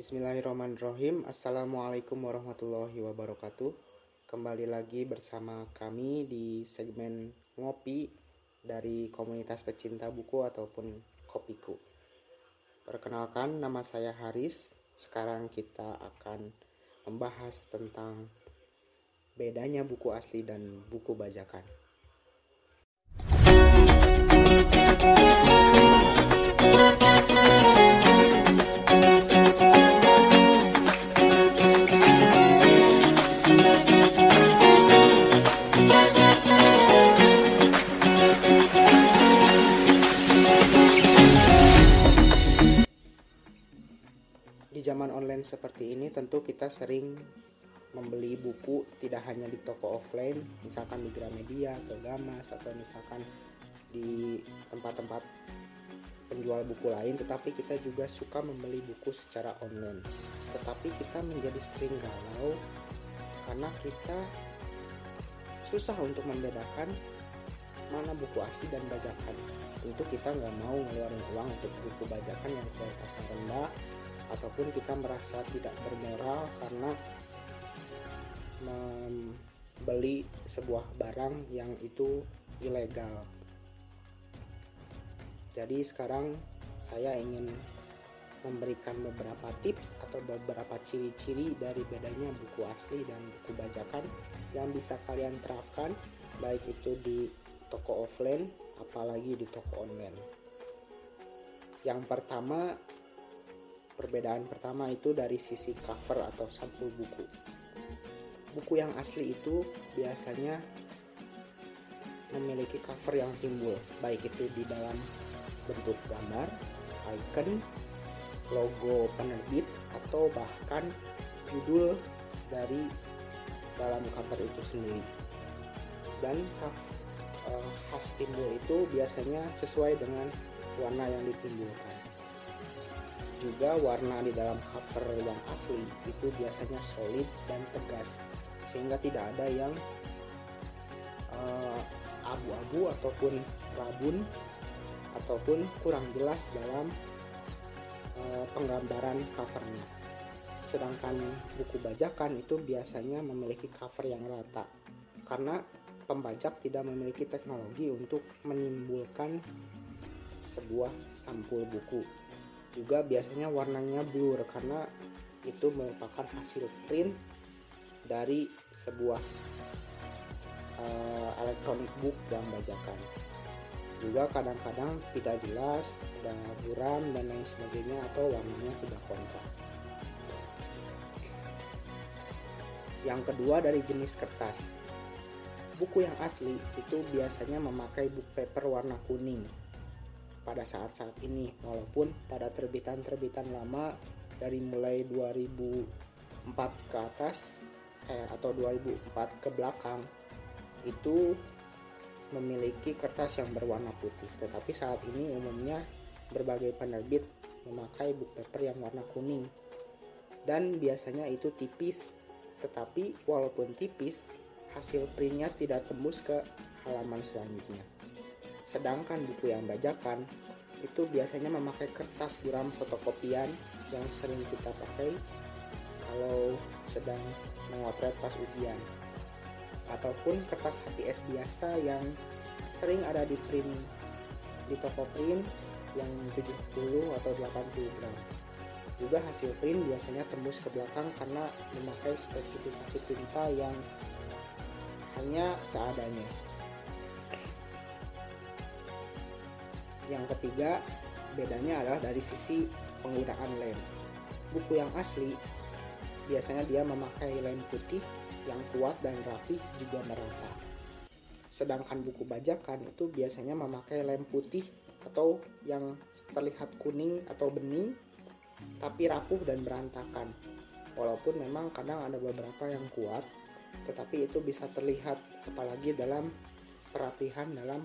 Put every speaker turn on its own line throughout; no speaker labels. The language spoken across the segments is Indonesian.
Bismillahirrahmanirrahim. Assalamualaikum warahmatullahi wabarakatuh. Kembali lagi bersama kami di segmen Ngopi Dari komunitas pecinta buku ataupun Kopiku. Perkenalkan nama saya Haris. Sekarang kita akan membahas tentang Bedanya buku asli dan buku bajakan sering membeli buku tidak hanya di toko offline, misalkan di Gramedia atau Gamas atau misalkan di tempat-tempat penjual buku lain, tetapi kita juga suka membeli buku secara online. Tetapi kita menjadi sering galau karena kita susah untuk membedakan mana buku asli dan bajakan. Tentu kita nggak mau ngeluarin uang untuk buku bajakan yang kualitasnya rendah ataupun kita merasa tidak bermoral karena membeli sebuah barang yang itu ilegal. Jadi sekarang saya ingin memberikan beberapa tips atau beberapa ciri-ciri dari bedanya buku asli dan buku bajakan yang bisa kalian terapkan baik itu di toko offline apalagi di toko online. Yang pertama perbedaan pertama itu dari sisi cover atau sampul buku. Buku yang asli itu biasanya memiliki cover yang timbul, baik itu di dalam bentuk gambar, icon, logo penerbit, atau bahkan judul dari dalam cover itu sendiri. Dan uh, khas timbul itu biasanya sesuai dengan warna yang ditimbulkan juga warna di dalam cover yang asli itu biasanya solid dan tegas sehingga tidak ada yang uh, abu-abu ataupun rabun ataupun kurang jelas dalam uh, penggambaran covernya. Sedangkan buku bajakan itu biasanya memiliki cover yang rata karena pembajak tidak memiliki teknologi untuk menimbulkan sebuah sampul buku juga biasanya warnanya blur karena itu merupakan hasil print dari sebuah uh, electronic book yang bajakan. Juga kadang-kadang tidak jelas ada buram dan lain sebagainya atau warnanya tidak kontras. Yang kedua dari jenis kertas. Buku yang asli itu biasanya memakai book paper warna kuning pada saat-saat ini. Walaupun pada terbitan-terbitan lama dari mulai 2004 ke atas eh, atau 2004 ke belakang itu memiliki kertas yang berwarna putih. Tetapi saat ini umumnya berbagai penerbit memakai book paper yang warna kuning. Dan biasanya itu tipis. Tetapi walaupun tipis hasil printnya tidak tembus ke halaman selanjutnya Sedangkan buku yang bajakan itu biasanya memakai kertas buram fotokopian yang sering kita pakai kalau sedang mengotret pas ujian. Ataupun kertas HPS biasa yang sering ada di print di toko print yang 70 atau 80 gram. Juga hasil print biasanya tembus ke belakang karena memakai spesifikasi tinta yang hanya seadanya Yang ketiga, bedanya adalah dari sisi penggunaan lem. Buku yang asli biasanya dia memakai lem putih yang kuat dan rapi juga merata. Sedangkan buku bajakan itu biasanya memakai lem putih atau yang terlihat kuning atau bening tapi rapuh dan berantakan. Walaupun memang kadang ada beberapa yang kuat, tetapi itu bisa terlihat apalagi dalam perapihan dalam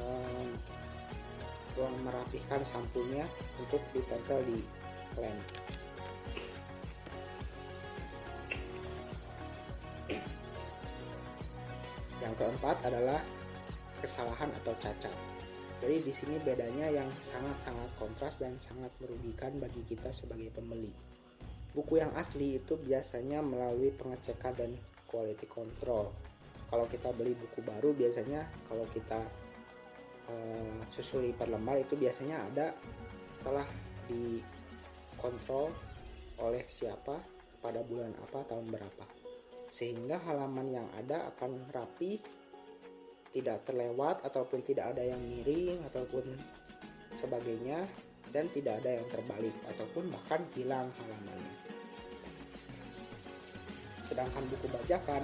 um, ruang merapihkan sampulnya untuk ditempel di lem. Yang keempat adalah kesalahan atau cacat. Jadi di sini bedanya yang sangat-sangat kontras dan sangat merugikan bagi kita sebagai pembeli. Buku yang asli itu biasanya melalui pengecekan dan quality control. Kalau kita beli buku baru biasanya kalau kita susuli per lembar itu biasanya ada telah dikontrol oleh siapa pada bulan apa tahun berapa sehingga halaman yang ada akan rapi tidak terlewat ataupun tidak ada yang miring ataupun sebagainya dan tidak ada yang terbalik ataupun bahkan hilang halamannya. Sedangkan buku bajakan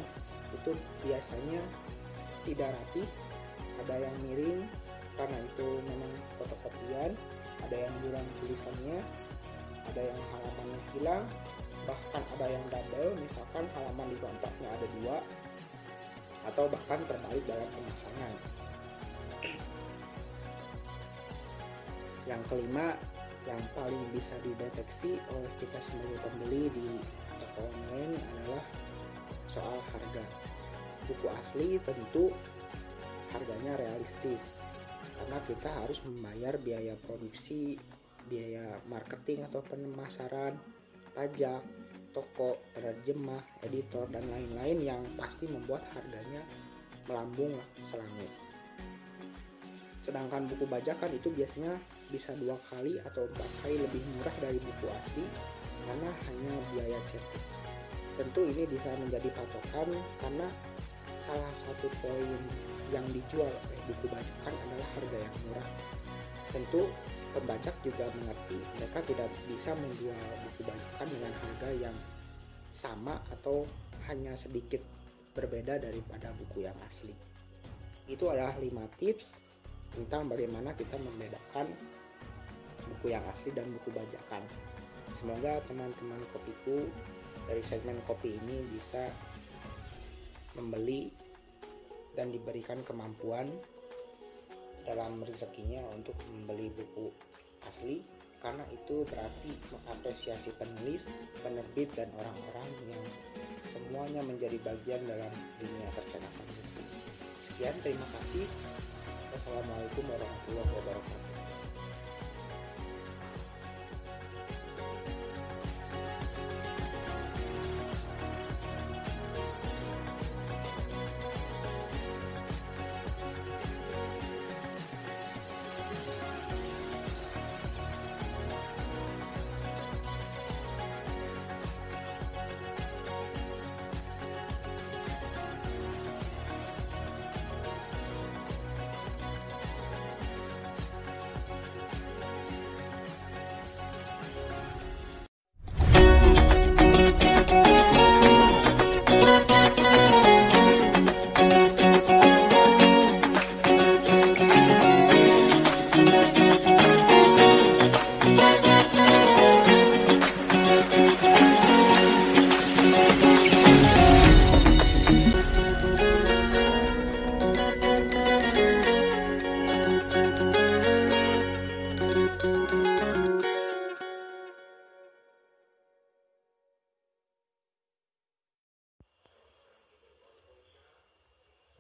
itu biasanya tidak rapi, ada yang miring karena itu memang fotokopian, ada yang hilang tulisannya, ada yang halamannya hilang, bahkan ada yang double, misalkan halaman di kontraknya ada dua, atau bahkan terbalik dalam pemasangan. Yang kelima, yang paling bisa dideteksi oleh kita sebagai pembeli di toko online adalah soal harga. Buku asli tentu harganya realistis karena kita harus membayar biaya produksi, biaya marketing atau pemasaran, pajak, toko, penerjemah, editor, dan lain-lain yang pasti membuat harganya melambung selangit. Sedangkan buku bajakan itu biasanya bisa dua kali atau empat kali lebih murah dari buku asli karena hanya biaya cetak. Tentu ini bisa menjadi patokan karena salah satu poin yang dijual oleh buku bajakan adalah harga yang murah. Tentu pembajak juga mengerti mereka tidak bisa menjual buku bajakan dengan harga yang sama atau hanya sedikit berbeda daripada buku yang asli. Itu adalah 5 tips tentang bagaimana kita membedakan buku yang asli dan buku bajakan. Semoga teman-teman kopiku dari segmen kopi ini bisa membeli dan diberikan kemampuan dalam rezekinya untuk membeli buku asli karena itu berarti mengapresiasi penulis, penerbit dan orang-orang yang semuanya menjadi bagian dalam dunia percetakan buku. Sekian, terima kasih. Wassalamualaikum warahmatullahi wabarakatuh.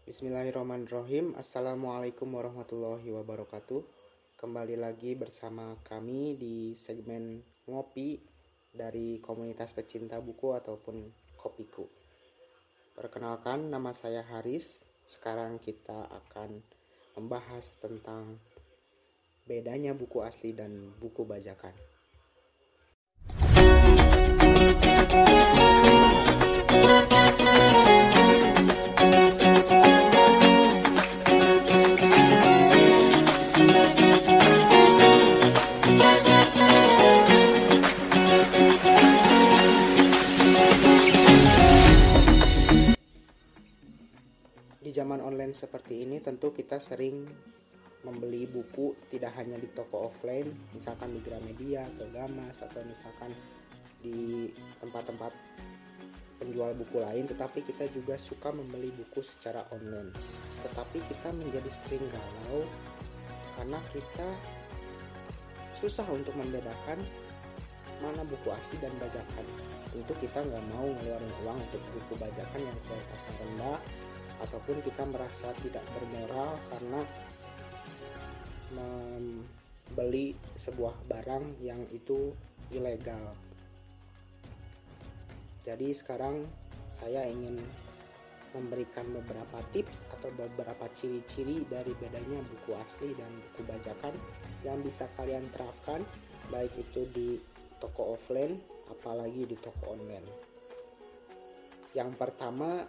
Bismillahirrahmanirrahim. Assalamualaikum warahmatullahi wabarakatuh. Kembali lagi bersama kami di segmen Ngopi Dari komunitas pecinta buku ataupun Kopiku. Perkenalkan nama saya Haris. Sekarang kita akan membahas tentang Bedanya buku asli dan buku bajakan tentu kita sering membeli buku tidak hanya di toko offline misalkan di Gramedia atau Gamas atau misalkan di tempat-tempat penjual buku lain tetapi kita juga suka membeli buku secara online. Tetapi kita menjadi sering galau karena kita susah untuk membedakan mana buku asli dan bajakan. Tentu kita nggak mau ngeluarin uang untuk buku bajakan yang kualitasnya rendah ataupun kita merasa tidak bermoral karena membeli sebuah barang yang itu ilegal jadi sekarang saya ingin memberikan beberapa tips atau beberapa ciri-ciri dari bedanya buku asli dan buku bajakan yang bisa kalian terapkan baik itu di toko offline apalagi di toko online. Yang pertama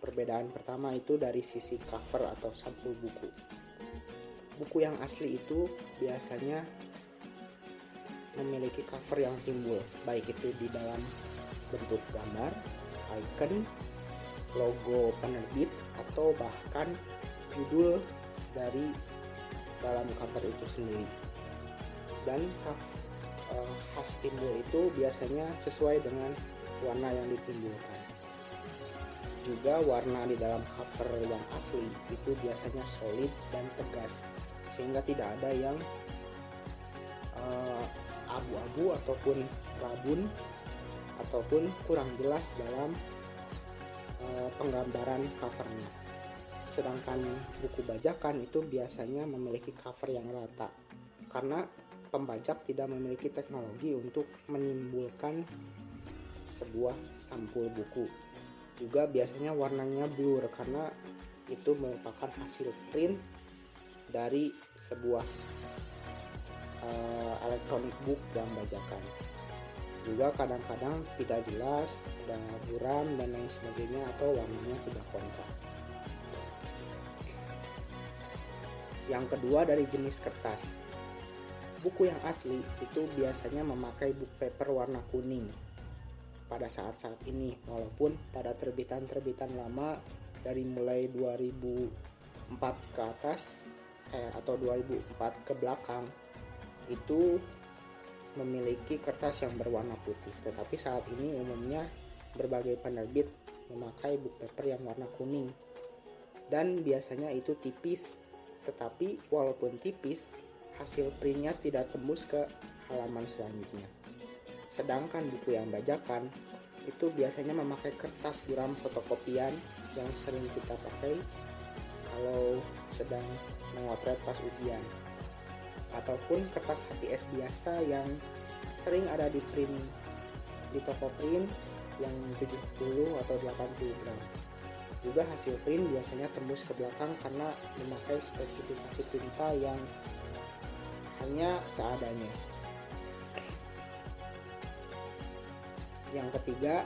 perbedaan pertama itu dari sisi cover atau sampul buku. Buku yang asli itu biasanya memiliki cover yang timbul baik itu di dalam bentuk gambar, icon, logo penerbit, atau bahkan judul dari dalam cover itu sendiri. Dan uh, khas timbul itu biasanya sesuai dengan warna yang ditimbulkan. Juga warna di dalam cover yang asli itu biasanya solid dan tegas, sehingga tidak ada yang uh, abu-abu ataupun rabun ataupun kurang jelas dalam e, penggambaran covernya. Sedangkan buku bajakan itu biasanya memiliki cover yang rata karena pembajak tidak memiliki teknologi untuk menimbulkan sebuah sampul buku. Juga biasanya warnanya blur karena itu merupakan hasil print dari sebuah uh, electronic book dan bajakan. Juga kadang-kadang tidak jelas ada buram dan lain sebagainya atau warnanya tidak kontras. Yang kedua dari jenis kertas. Buku yang asli itu biasanya memakai book paper warna kuning pada saat-saat ini walaupun pada terbitan-terbitan lama dari mulai 2004 ke atas eh, atau 2004 ke belakang itu memiliki kertas yang berwarna putih, tetapi saat ini umumnya berbagai penerbit memakai book paper yang warna kuning. Dan biasanya itu tipis, tetapi walaupun tipis, hasil printnya tidak tembus ke halaman selanjutnya. Sedangkan buku yang bajakan itu biasanya memakai kertas buram fotokopian yang sering kita pakai kalau sedang mengotret pas ujian. Ataupun kertas HPS biasa yang sering ada di print di toko print yang 70 atau 80 gram. Juga hasil print biasanya tembus ke belakang karena memakai spesifikasi tinta yang hanya seadanya yang ketiga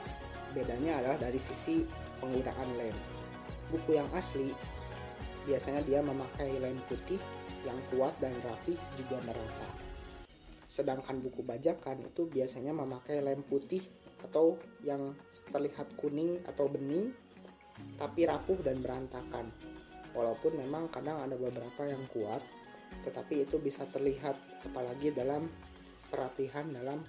bedanya adalah dari sisi penggunaan lem buku yang asli biasanya dia memakai lem putih yang kuat dan rapi juga merata. Sedangkan buku bajakan itu biasanya memakai lem putih atau yang terlihat kuning atau bening tapi rapuh dan berantakan. Walaupun memang kadang ada beberapa yang kuat, tetapi itu bisa terlihat apalagi dalam perapihan dalam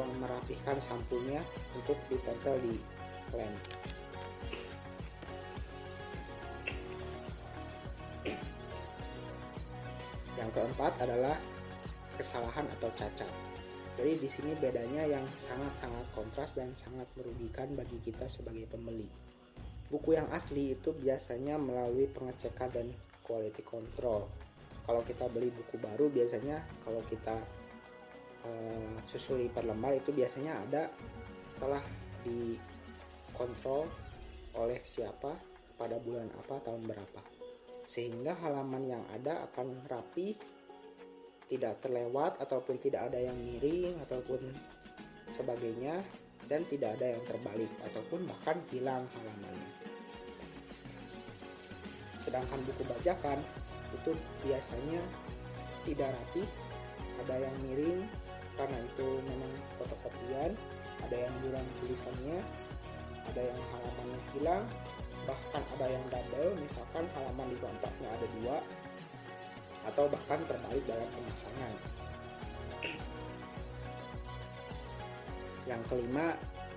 merapihkan sampulnya untuk ditempel di lem. Yang keempat adalah kesalahan atau cacat. Jadi di sini bedanya yang sangat-sangat kontras dan sangat merugikan bagi kita sebagai pembeli. Buku yang asli itu biasanya melalui pengecekan dan quality control. Kalau kita beli buku baru biasanya kalau kita uh, susuri per lembar itu biasanya ada telah dikontrol oleh siapa pada bulan apa tahun berapa. Sehingga halaman yang ada akan rapi tidak terlewat ataupun tidak ada yang miring ataupun sebagainya dan tidak ada yang terbalik ataupun bahkan hilang halamannya. Sedangkan buku bajakan itu biasanya tidak rapi ada yang miring karena itu memang fotokopian ada yang hilang tulisannya ada yang halamannya hilang bahkan ada yang double misalkan halaman di kontraknya ada dua atau bahkan terbalik dalam pemasangan. Yang kelima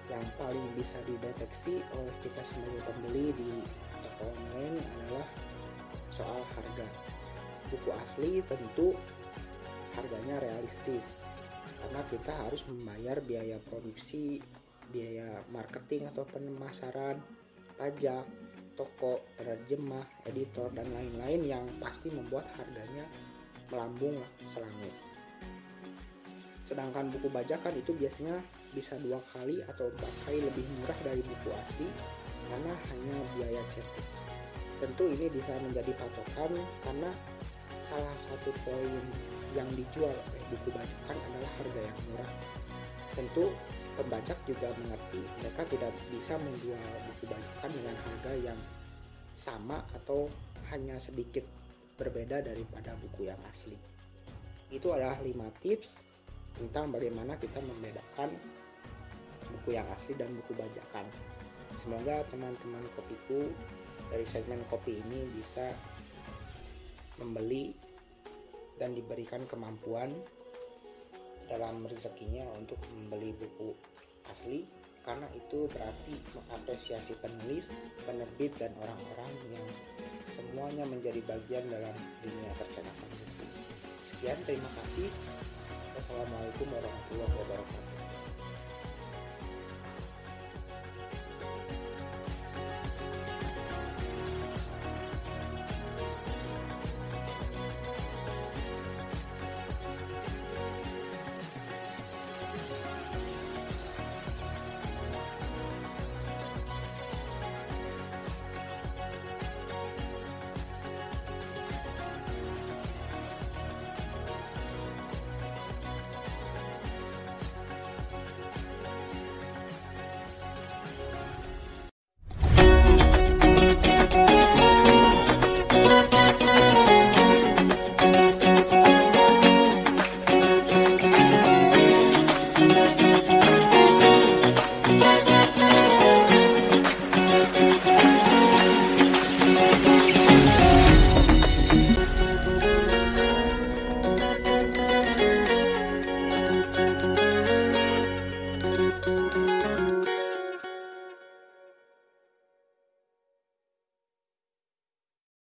yang paling bisa dideteksi oleh kita sebagai pembeli di toko online adalah soal harga. Buku asli tentu harganya realistis karena kita harus membayar biaya produksi biaya marketing atau pemasaran pajak toko, penerjemah, editor, dan lain-lain yang pasti membuat harganya melambung selangit. Sedangkan buku bajakan itu biasanya bisa dua kali atau empat kali lebih murah dari buku asli karena hanya biaya cetak. Tentu ini bisa menjadi patokan karena salah satu poin yang dijual oleh buku bajakan adalah harga yang murah. Tentu pembajak juga mengerti mereka tidak bisa menjual buku bajakan dengan harga yang sama atau hanya sedikit berbeda daripada buku yang asli. Itu adalah 5 tips tentang bagaimana kita membedakan buku yang asli dan buku bajakan. Semoga teman-teman kopiku dari segmen kopi ini bisa membeli dan diberikan kemampuan dalam rezekinya untuk membeli buku asli karena itu berarti mengapresiasi penulis, penerbit dan orang-orang yang semuanya menjadi bagian dalam dunia percetakan. Sekian, terima kasih. Wassalamualaikum warahmatullahi wabarakatuh.